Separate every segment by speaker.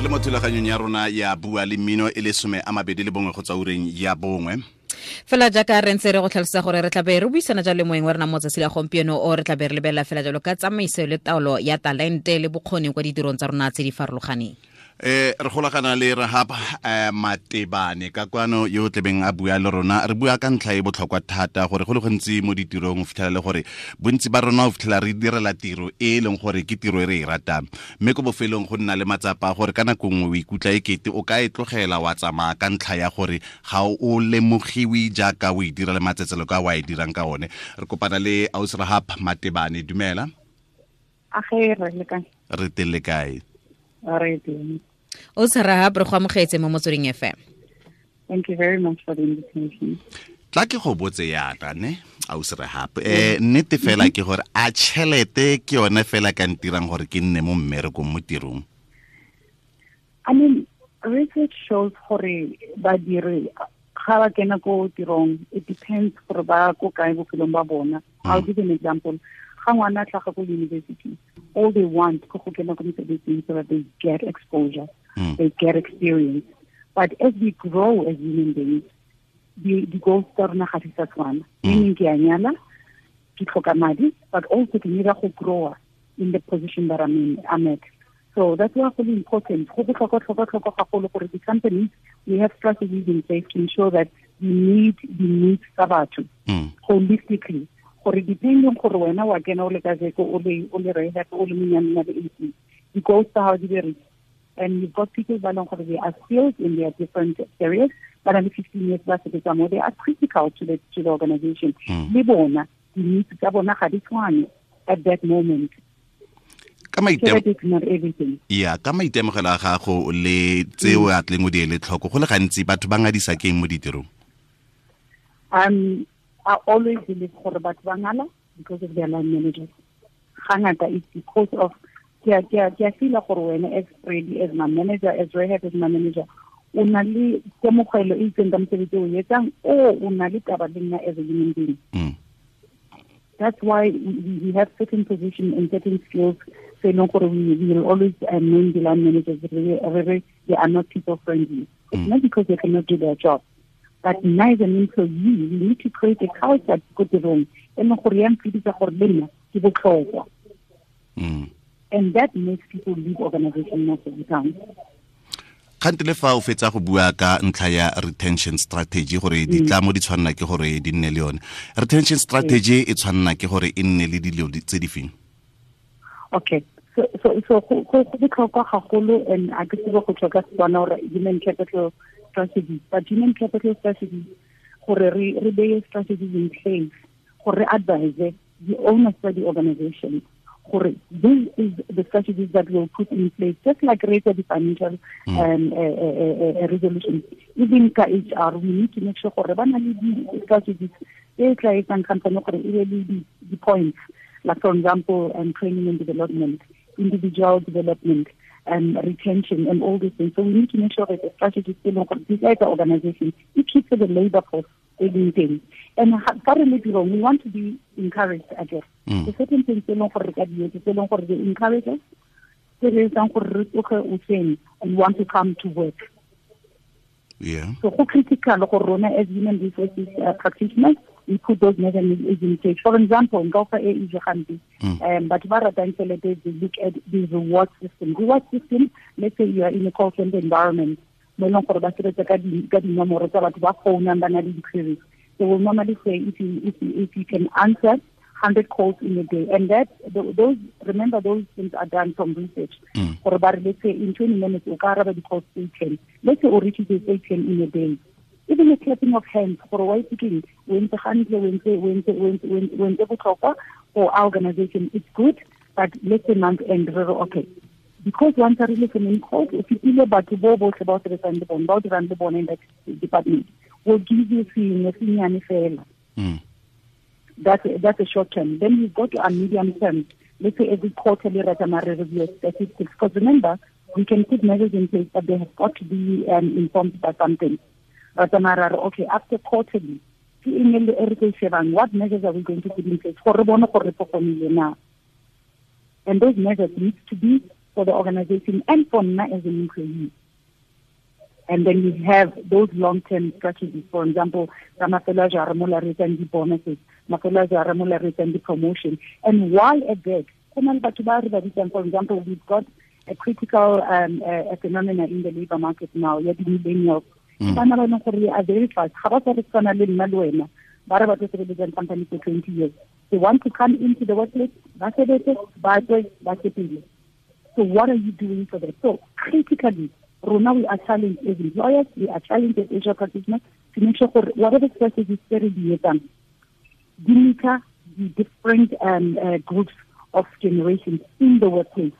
Speaker 1: re le mo thulaganyong ya rona ya bua le mmino e le some a mabedi le bongwe go tswa ureng ya bongwe.
Speaker 2: Fela jaaka re ntse re go tlhalosa gore re tlabe re buisana jalo le moeng wa rena mo tsatsi la gompieno o re tlabe re lebelela fela jalo ka tsamaiso le taolo ya talente le bokgoni kwa ditirong tsa rona tse di farologaneng
Speaker 1: eh re golagana le rahab eh, matebane. Ka kwano yo o tlebeng a bua le rona re bua ka ntlha e botlhokwa thata gore go le gontsi mo ditirong o fitlhela le gore bontsi ba rona o fitlhela re direla tiro e e leng gore ke tiro e re e ratang. Mme ko bofelong go nna le matsapa gore ka nako nngwe o ikutlwa e kete o ka e tlogela wa tsamaya ka ntlha ya gore ga o lemogiwe jaaka o e dira le matsetselo ka wa e dirang ka one. Re kopana le aus rahab matebane. Dumela?
Speaker 3: A ge re le kae?
Speaker 1: Re tele kae?
Speaker 3: Re teng
Speaker 2: o tshwarahap re go amogetse mo motsweding fm
Speaker 3: thank you very much for the invitation.
Speaker 1: Tla ke go botse yana ne? Aus rahab eh nnete fela ke gore a tšhelete ke yone fela ka ntirang gore ke nne mo mmerekong mo tirong.
Speaker 3: I mean research shows gore badiri ga ba kena ko tirong it depends gore ba ko kae bofelong ba bona. I'll give an example. Ga ngwana a tlhaga ko university all they want ke go kena ko mosebetsing so that they get exposure
Speaker 1: Mm.
Speaker 3: they get experience. But as we grow as human beings the the goals tsa rona ga di meaning ke a nyala ke tlhoka madi but also ke nyaka go grow in the position that I'm in I'm at. So that's why it's important go botlhokwa tlhokwa tlhokwa gagolo gore the companies we have strategies in place to ensure that we meet the needs tsa batho
Speaker 1: Mm.
Speaker 3: holistically. Gore depending gore wena wa kena o le jeko o le o le Rahab o le monyane le eighteen the goals tsa hao di be reached and you've got people leng they are skilled in their different areas but under 15 years mo they are critical to the to the organization.
Speaker 1: Mm.
Speaker 3: le bona di needs tsa bona ga di tshwane at that moment.
Speaker 1: Ka maitem
Speaker 3: Tšhelete is not everything.
Speaker 1: Ya ka maitemogelo a gago le tseo a tleng o di ele tlhoko go le gantsi batho ba ngadisa keng mo ditirong?
Speaker 3: Um I always believe gore batho ba ngala because of their line managers. Hangata it's because of ke ke ke gore wena as Freddy as my manager as Rahab as my manager o na le temogelo e itseng ka mosebetsi o o etsang o o na le taba le nna as a human being.
Speaker 1: Mm.
Speaker 3: that's why we, we have certain position and certain skills so e leng gore we, will always uh, name the line managers re- they are not people friendly. It's not because they cannot do their job but nna as an employee we need to create a culture ko tirong e leng gore ya mfidisa gore le nna ke botlhokwa.
Speaker 1: Mm.
Speaker 3: And that makes people leave organization most of the time.
Speaker 1: Kgante le fa o fetsa go bua ka ntlha ya retention strategy gore mm. ditlamo di tshwanela ke gore di nne le yone. Retention strategy e tshwanela ke gore e nne le dilo tse di feng?
Speaker 3: Okay. So so so go botlhokwa gagolo and a ke tsebe go tlhoka setswana gore human capital strategy but human capital strategy gore re re beye strategies in place gore re advise the owners of the organization gore this is the strategies that we'll put in place just like raise the financial um, uh, uh, uh, resolution even HR we need to make sure gore ba na le di-strategies tse tla etsang company gore e be le di- di-points like for example um, training and development, individual development, and retention, and all these things. So we need to make sure that the strategies still on this as an organization. It keeps the labor force everything. And currently, we want to be encouraged, I guess.
Speaker 1: Mm.
Speaker 3: The certain things they don't for they don't for the encouragers. They don't for and want to come to work.
Speaker 1: yeah
Speaker 3: So go critical gore rona as human resources uh, practitioners we put those mechanisms in place. For example, nka fa e easy gampe. Um but ba ratang tšhelete they look at the reward system. Reward system, let's say you are in a call center environment, mo e leng gore ba sebetsa ka dinomoro tsa batho ba founang ba na le di-queries. They will normally say if you if you if you can answer 100 calls in a day. And that, th- those, remember those things are done from research.
Speaker 1: Mm.
Speaker 3: For about, let's say, in 20 minutes, o ka araba di-calls tse 10. Let's say o reach tse 10 in a day. Even a clapping of hands, for why speaking, when the hantle, when the, when the, when the, when the, when the botlhokwa for our organization, it's good, but let's say month end, okay. Because once I really can in court, if you feel about to go both about the run the bone, about the run the bone in that department, will give you a senior fela that's a, that's a short term. Then you go to a medium term. Let's say every quarterly Ratamara review of statistics. Because remember, we can put measures in place, but they have got to be um, informed by something. Ratamara, okay, after quarterly, ke eng le- e re tlo shebang? what measures are we going to put in place? Gore re bone gore re performile na? And those measures need to be for the organization and for me as an employee. And then we have those long-term strategies. For example, Ramafela Jaramola written the bonuses, Mafela Jaramola written the promotion. And while at that, for example, we've got a critical um, uh, phenomena in the labor market now, yet millennials. bana ba leng gore are very fast ga ba sa re tshwana le nna le wena ba re ba tlo sebeletsang company for twenty years they want to come into the workplace ba sebetse ba tswe ba sepele so what are you doing for that? so critically rona we are challenged as employers we are challenged as Asia practitioners to make sure whatever strategies tse re di we meter the different um, uh, groups of generations in the workplace.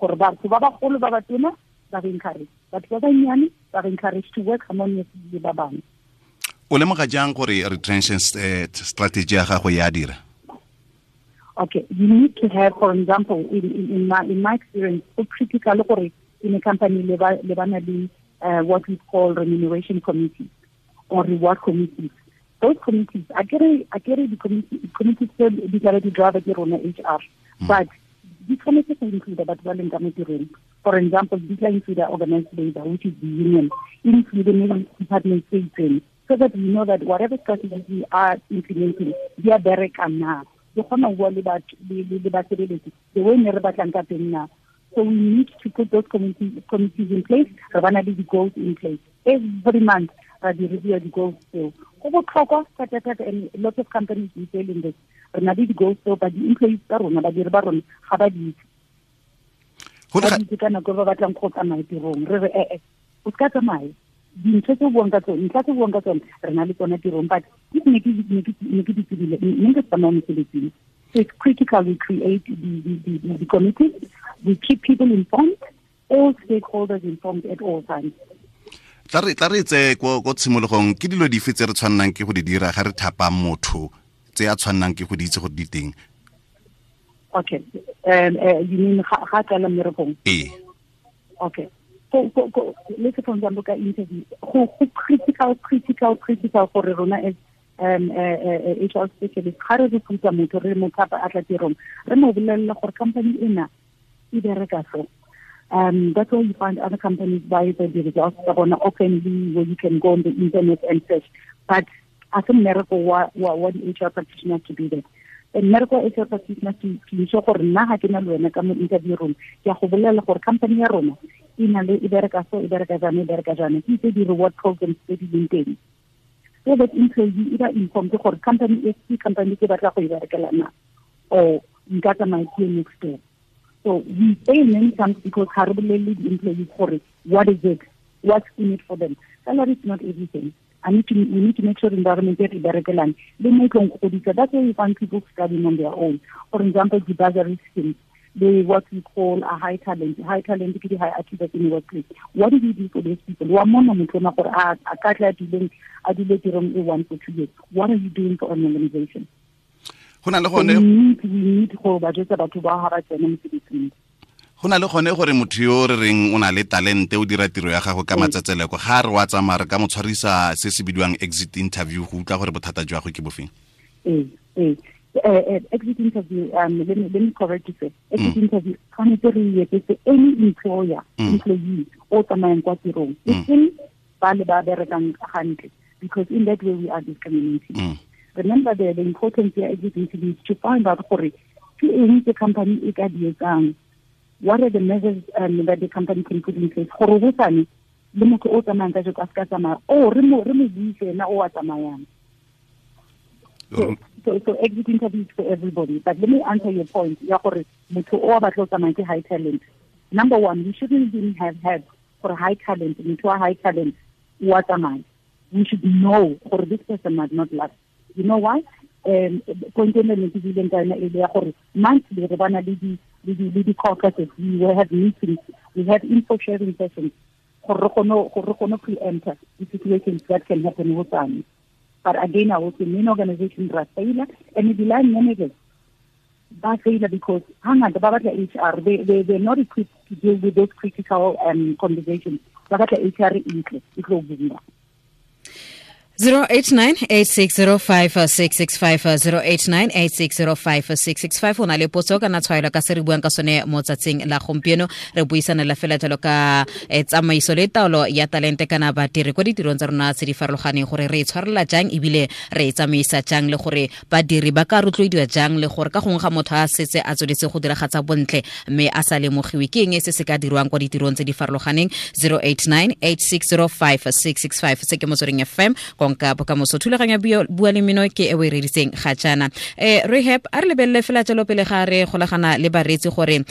Speaker 3: Gore batho ba bagolo ba batona ba re encourage. Batho ba bannyane ba encourage to work harmoniously le ba bangwe
Speaker 1: o lemoga jang gore retrention strategy ya gago ya dira
Speaker 3: okay you need to have for example in, in, in, my, in my experience so critical in a company le bana le uh, what we call remuneration committees or reward committees. Those committees I get it, I get it, the committee committees tse di tla di drive ke rona HR but di tshwanetse go include batho ba leng ka mo tirong. For example di tla include organized labor which is the union include maybe department itseng so that we know that whatever strategies we are implementing di a bereka na di kgona go bua le basebeletsi. The way ne re batlang ka teng na. So we need to put those committees, committees in place. Re bana le di-goals in place. Every month ra di review di-goals tseo. Go botlhokwa thata-thata and lots of companies we failing this. Re na le di-goals tseo but di-employees tsa rona badiri ba rona ga ba di itse ba di itse ka nako ba batlang go tsamaya tirong. Re re ee o ka tsamaye dintho tse buang ka tsone ntlha tse buang ka tsone re na le tsone tirong but ne ke di tsebile ne ke tsamaya mosebetsing. So it's critical we create the, the, the, the, the committee we keep people informed all stakeholders informed at all times.
Speaker 1: Tla re tla re tse ko go tshimologong ke dilo dife tse re tshwannang ke go di dira ga re thapa motho tse a tshwannang ke go di itse go di teng?
Speaker 3: Okay um, uh, you mean ga tsala mmerekong
Speaker 1: eh
Speaker 3: okay let's for example ka interview go go critical critical critical gore rona as um uh, uh, HR specialist ga re recruita motho re mo thapa a tla tirong re mo bolelela gore company ena e bereka so um that's why you find other companies by the results tsa bona openly where you can go on the internet and search but a miracle what what the HR practitioner to be there and medical HR practitioner ke itse gore nna ga ke na le wena ka mo interview room ke a go bolelela gore company ya rona e na le e bereka so e bereka e bereka ke itse di-reward programs tse di leng teng. So that employee e ba informed gore company e ke company ke batla go e berekela na? Or nka tsamaya ke next door? So we pay many times because ga re bolelele di-employees gore what is it? What's in it for them? Salary is not everything. I need to we need to make sure environment e berekelang le mo tlong go godisa. That's why we find people studying on their own. For example the bursary schemes the what we call a high talent high talent ke di high achievers in work workplace what do we do for those people wa mona motho na gore a a ka tla dileng a dile tirong e one for two years. What are you doing for an organization?
Speaker 1: Go na le gone
Speaker 3: we need we need go ba jetsa batho ba ga ba tsena mosebetsing.
Speaker 1: Go na le gone gore motho yo re reng o na le talente o dira tiro ya gago ka matsetseleko ga re wa tsamaya re ka mo tshwarisa se se bidiwang exit interview go utlwa gore bothata jwa go ke bofeng?
Speaker 3: Ee eh uh, exit interview um let me let me correct you sir. Exit interview tshwanetse re e any employer employee o tsamayang kwa tirong. E seng ba le ba berekang gantle because in that way we are discriminating.
Speaker 1: Mm.
Speaker 3: remember the, the importance ya exit interview is to find out gore ke eng tse company e ka di etsang. What are the measures um, that the company can put in place? Gore go sane le motho o tsamayang ka jeko a se ka tsamaya o re mo re mo buise ena o a tsamayang so, so, exit interviews for everybody. But let me answer your point. High talent. Number one, we shouldn't even have had for high talent, motho a high talent what am I? We should know gore this person might not last. You know why? Um, point e e ya gore monthly re bana le di le di caucuses. We have meetings. We have info sharing sessions. Gore the situations that can happen with them. But again, I will say main organizations are failure, and the line managers are failure because hang on, the HR, they, they, they're not equipped to deal with those critical um, conversations. Babata HR increase, it will be
Speaker 2: 089860566508986056665 o na le potso kana tshwaelo ka se re buang ka sone mo tsatsing la gompieno. Re buisana la fela jalo ka tsamaiso le taolo ya talente kana badiri kwa ditirong tsa rona tse di farologaneng gore re e tshwarelela jang ebile re tsamaisa jang le gore badiri ba ka rotloediwa jang le gore ka gongwe ga motho a setse a tsweletse go diragatsa bontle mme a sa lemogiwe ke eng se se ka dirwang kwa ditirong tse di farologaneng. 089 8605 665 se ke motsweding fm konka bokamoso thulaganyo bua le mino ke e o e reditseng ga jaana um rehab a re lebelele fela jalo pele ga re golagana le bareetsi gore um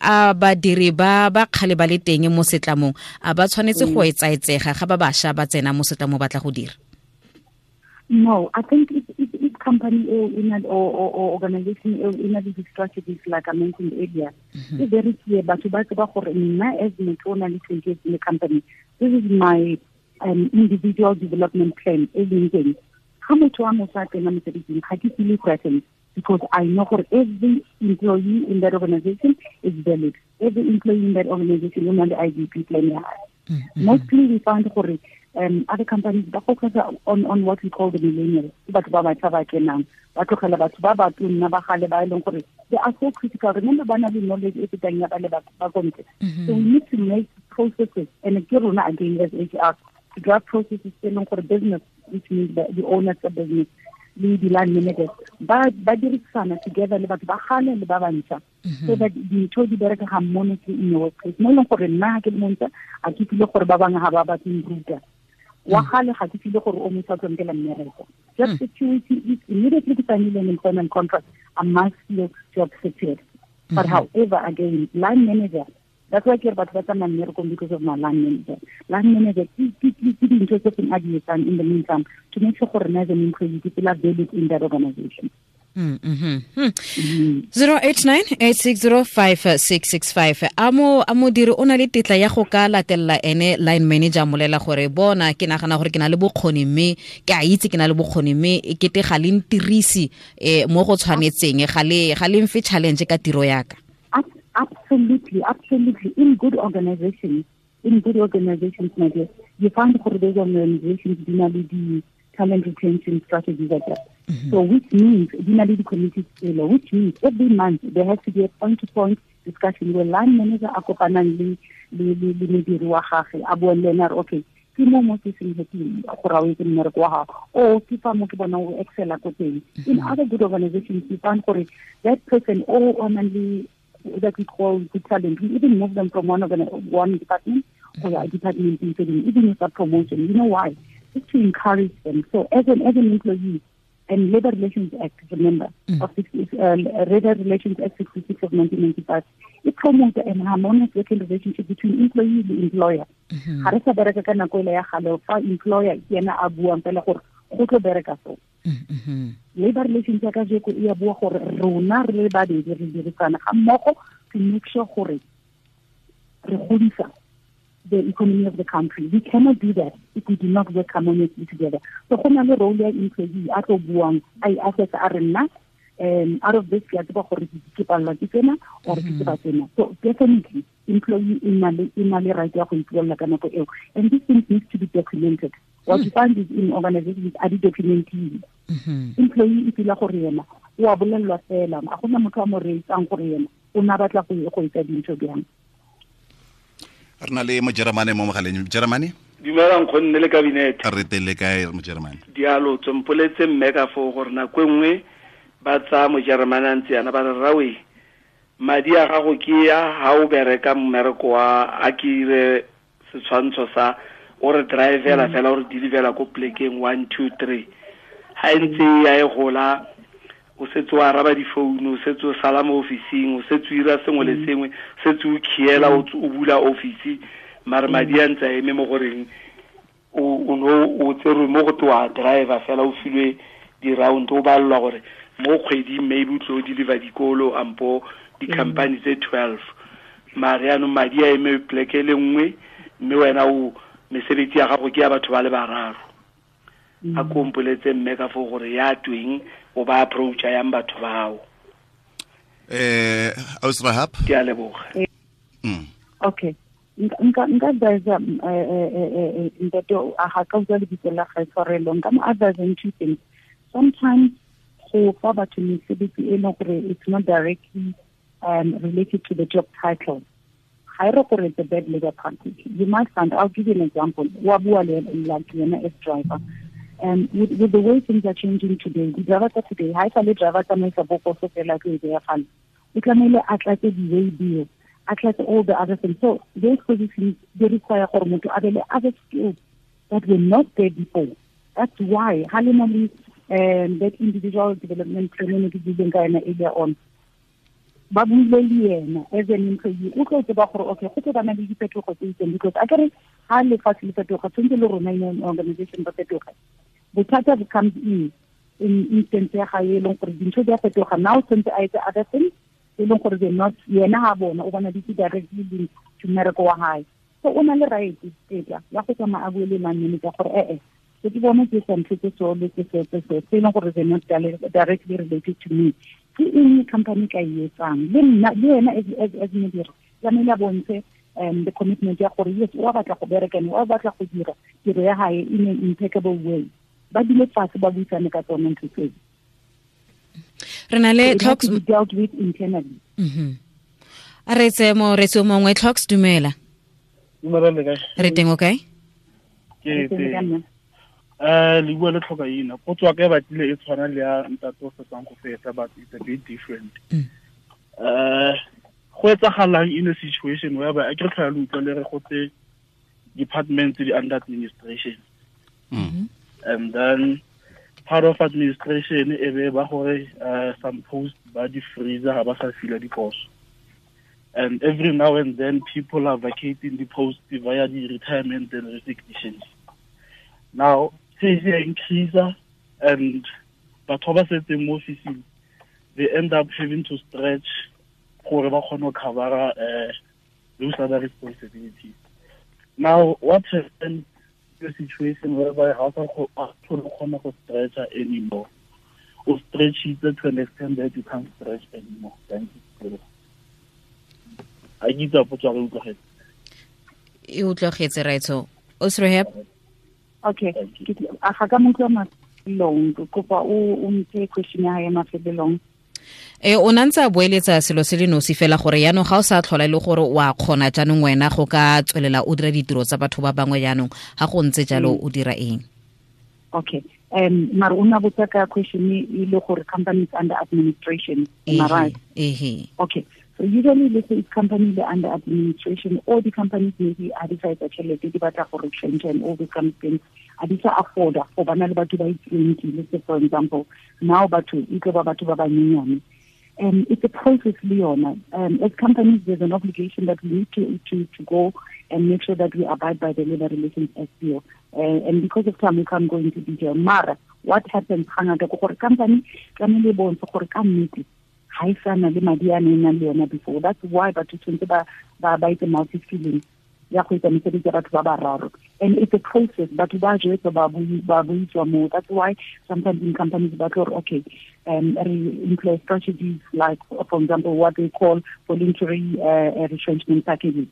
Speaker 2: a badiri ba ba kgale ba le teng mo setlamong a ba tshwanetse go etsaetsega ga ba bašwa ba tsena mo setlamong batla go dira
Speaker 3: No, I think each, it it company or, or, or, or organization or in a these strategies, like I mentioned earlier, mm-hmm. it's very clear. But to back up for as the owner in the company, this is my um, individual development plan. Everything. How much one of that I'm saying, I keep really present because I know for every employee in that organization is valid. Every employee in that organization is on the IDP plan. Mm-hmm. Mostly we find for um, other companies ba focus on, on what we call the millennials batho ba batjha ba kenang ba tlogela batho ba ba tonna ba gale ba e leng gore they are so critical remember ba na le knowledge e fetang ya ba le ba kontle so we need to make processes and ke rona again as HR draft processes tse leng gore business which means the, the owners of business le di-land managers. Ba ba dirisana together le batho ba gale le ba bantšha. So mhm. that dintho di bereka ga mmonetse in your workplace. Mo e leng gore nna ke le montšha a ke file gore ba bangwe ga ba batleng ruta. Wa mhm. gale ga ke file gore o mo sa tlonkela mmereko. Mhm. Job security is immediately ke an employment contract i must feel job secured. But however again line manager that's why ke re batho ba tsamaya mmerekong because of my line manager line manager ke dintho tse seng a di etsang in the meantime to make sure gore nna as an employee ke feel valid in that organization
Speaker 2: Mm -hmm. 089 a mo a modiri o na le tetla ya go ka latelela ene line manager molela gore bona ke nagana gore ke na le bokgoni mme ke a itse ke na le bokgoni mme e kete ga le ntirisi um mo go tshwanetseng ga le mfe challenge ka tiro yaka
Speaker 3: absolutely absolutely in good organizations in good organizations my dear you find gore those organizations le di talent retention strategies like that. Mm -hmm. So which means Dinali community scale, which means every month there has to be a point to point discussion where line manager a kopanang le le le le mediri wa gagwe a bua le ena okay ke mo mo ke seng heti go ra o ke mmereko wa gago o ke fa mo ke bona o excela ko teng in other good organizations you find gore that person o only that we call good talent we even move them from one of one department or a department even with a promotion you know why just to encourage them. So as an as an employee, and Labor Relations Act, remember, mm. of 60, uh, Labor Relations Act 66 of 1995, it promotes a harmonious working relationship between employee and employer. Ga re sa bereka ka nako ile ya gale fa employer ke ena a buang fela gore go tlo bereka so. Labor Relations ya ka jeko e bua gore rona re le babedi re dirisana ga mmogo to make sure gore re godisa the economy of the country. We cannot do that if we do not work harmoniously together. So go na le role ya employee a tlo buang a i assess a re nna um out of this ke a tseba gore ke palelwa ke tsena or ke tseba tsena so definitely employee e le e na le right ya go ipuelela ka nako eo and these things need to be documented what you find is in organizations a di documenting employee e pila gore yena o a bolelelwa fela a gona motho a mo reetsang gore yena o na batla go etsa dintho bjang.
Speaker 1: Re na le mojeremane mo mogaleng. Mojeremane
Speaker 4: dumelang kgonne le kabinete.
Speaker 1: Re tele kae mojeremane
Speaker 4: dialo tsompoletse mme ka foo gore nako e nngwe ba tsa mojeremane a ntse yana ba re rawe madi a gago ke ya ga o bereka mmereko wa a ke setshwantsho sa o re drivela fela o re delivela ko plekeng one two three. Ga e ntse ya e gola o setse o araba difounu o setse o sala mo officing o setse o ira sengwe le sengwe o setse o khiela o bula office. Mare madi a ntse a eme mo goreng o no o tserwe mo go te wa driver fela o filwe di-round o balelwa gore mo kgweding maybe o tlo o deliver dikolo ampo di-company tse twelve. Mare yaanong madi a eme pleke le nngwe mme wena o mesebetsi ya gago ke ya batho ba le bararo. A kompoletse mme ka fo gore ya tweng o ba approacha yang batho bao.
Speaker 1: Eh ausrahab
Speaker 4: ke a leboga.
Speaker 3: Okay. Nka nka- nka advisa ntate a ga ka utlwa lebitso la gae tshwarelo nka mo advising two things. Sometimes go fa batho mesebetsi e leng gore it's not directly um, related to the job title ga e re gore a bad labor practice you might find i'll give you an example. Wa bua le like yena as driver. And with, with the way things are changing today the driver tsa today ha e sa le driver tsamaisa bokoso fela ke e beya fale o tlamehile a tlatse di-way bill a tlatse all the other things. So those positions they require gore motho a be other skills that were not there before. That's why ha le na um, that individual development training ke dileng ka earlier on ba buile le yena as an employee. O tlo tseba gore okay go tse bana le diphetogo tse itseng because a kere ha lefatshe le fetoga tshwanetse le rona in organization ba fetoga bothata becomes in in instance ya ga e leng gore dintho di a fetoga. Now tshwanetse a etse other things e leng gore they're not yena ha bona o bona di directly linked to mmereko wa hae. So o na le right tetla ya go tsamaya a bue le manager gore eh eh se ke bona ke sa ntho tse so ke se se e leng gore they're not dire- directly related to me ke eng company ka e etsang? Le nna le yena as modiri tlamehile a bontshe um the commitment ya gore yes wa batla go berekane o wa batla go dira tiro ya gae in an impeccable way. Ba dile fatshe ba buisane ka tsone ntho tseo.
Speaker 2: Re na le
Speaker 3: dealt with internally.
Speaker 2: Mhm. a re tse moretsi o mongwe. Clocks dumela.
Speaker 5: Dumela le kae?
Speaker 2: Re teng okay?
Speaker 5: Ke
Speaker 3: nna.
Speaker 5: Eh le bua le tlhoka ina potso ya ka e batlile e tshwana le ya ntate o fetsang go fetsa but it's a bit different.
Speaker 2: Mm.
Speaker 5: eh go etsagalang in a situation whereby a ke re tlhoya le utlwa le re go tse departments di under administration. And then part of administration e be ba gore uh, some post ba di freezer ga ba sa fila diposo and every now and then people are vacating the post via the retirement and resignations. Now se se increaser and batho ba setseng mo they end up having to stretch gore ba kgone go covera eh, those other responsibilities now what happens a situation whereby how sa go kgona go stretcha anymore o stretch it to an extent that you can't stretch anymore. Thank you. A ke itse potso ya go utlwagetse
Speaker 2: e utlwagetse raitso osrehab
Speaker 3: okay. A ga ka motlwa mafelong? Kopa o o mphe question ya ya mafelong.
Speaker 2: E o na ntse a boeletsa selo se le nosi fela gore yaanong ga o sa tlhola e le gore wa kgona jaanong wena go ka tswelela o dira ditiro tsa batho ba bangwe jaanong ga go ntse jalo o dira eng?
Speaker 3: Okay. Um mara o na botsa ka question e e le gore companies under administration am I right?
Speaker 2: ehe.
Speaker 3: Okay. So usually let's say it's company they're under administration or the companies maybe a di sa etsa tšhelete di batla go and all these kind of things a di sa afforda go bana le batho ba i-twenty let's say for example now batho e tlo ba batho ba banyenyane um, it's a process Leona. Um, as companies, there's an obligation that we need to, to, to go and make sure that we abide by the labor relations SPO. Uh, and because of time, we can't go into detail. Mara, what happens, gore company, ga e sana le madi a neng a le yona before. That's why batho tshwanetse ba, ba etse multi-skilling ya go etsa mesebetsi ya batho ba bararo. And it's a process batho ba jwetsa ba buitswa moo. That's why sometimes in companies ba tlo okay um, re employ strategies like for example what they call voluntary uh, retrenchment packages.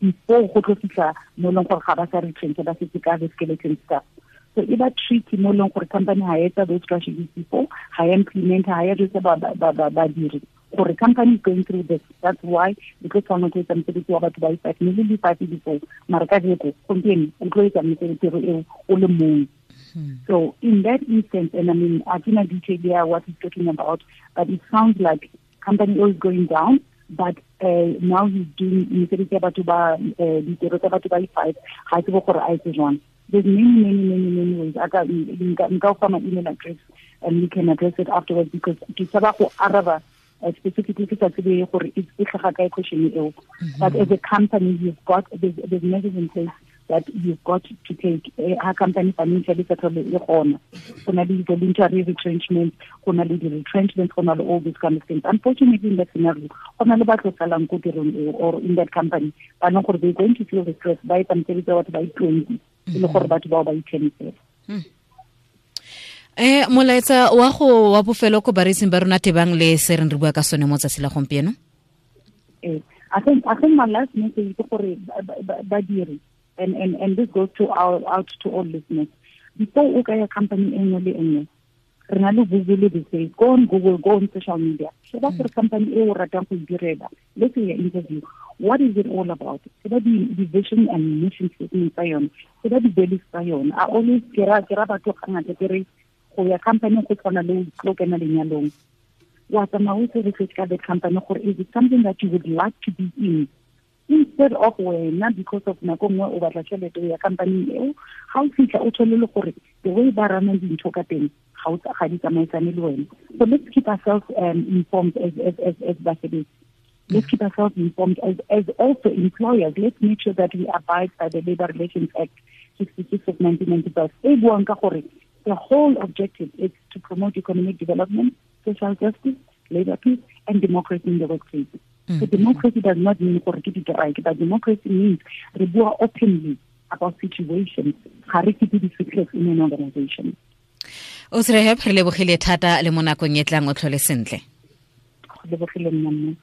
Speaker 3: Before go tlo fitlha mo e leng gore ga ba sa retrench ba setse ka the staff so e ba tricky mo leng gore company ha etsa those strategies before ha implement ha e jwetsa ba- ba- ba- ba- badiri. Gore company is going through this that's why because go etsa mosebetsi wa batho ba i-five ne le le-five before. Mara ka jeko gompieno o tlo etsa mosebetsi eo o le mongwe so in that instance, and I mean, I think I detail there what he's talking about, but it sounds like company is going down, but uh, now he's doing mesebetsi ya batho ba uh, ditiro tsa batho ba i-five ga ke bo gore a etse jwang there's many many many many ways. I got nka nka o fa my email address and we can address it afterwards because ke tsaba go araba uh, specifically ke sa tsebe gore e e tlhaga kae question eo. But as a company you've got there's, there's measures in place that you've got to take a company financially settle e gona go na le voluntary retrenchment go na le di-retrenchment go na le all these kind of things. Unfortunately in that scenario go na le ba tlo ko tirong eo or in that company ba leng gore they going to feel the stress ba etsa mosebetsi wa batho ba i-twenty e le gore batho bao ba i-ten fela
Speaker 2: eh molaetsa wa go wa bofelo ko bareetsing ba rona tebang le se reng re bua ka sone mo tsatsi la gompieno?
Speaker 3: Eh I think I think my last message ke gore badiri and and and this goes to our out to all listeners. Before ka ya company e nngwe re na le google the say go on google go on social media. Sheba mm. gore company e o ratang go direla let's say your interview what is it all about? Sheba di di vision and mission statement tsa yone sheba di values tsa yone i always ke ra batho ga ngata ke re go ya company go tshwana le go kena lenyalong. Wa tsamaya o se research ka the company gore is it something that you would like to be in instead of wena because of nako nngwe o batla tšhelete ya company eo ga o fitlha o thole le gore the way ba ranang dintho ka teng ga di tsamaisane le wena. So let's keep ourselves um, informed as as as, as basebetsi let's keep ourselves informed as as also employers. Let's make sure that we abide by the labor relations act 66 of 1995 e buang ka gore the whole objective is to promote economic development social justice labor peace and democracy in the workplace So democracy does not mean gore ke right, but democracy means re bua openly about situations ga re keep di-secrets in an organization.
Speaker 2: O srehep re lebogile thata le mo nakong e tlang o tlhole sentle.
Speaker 3: Go lebogile nna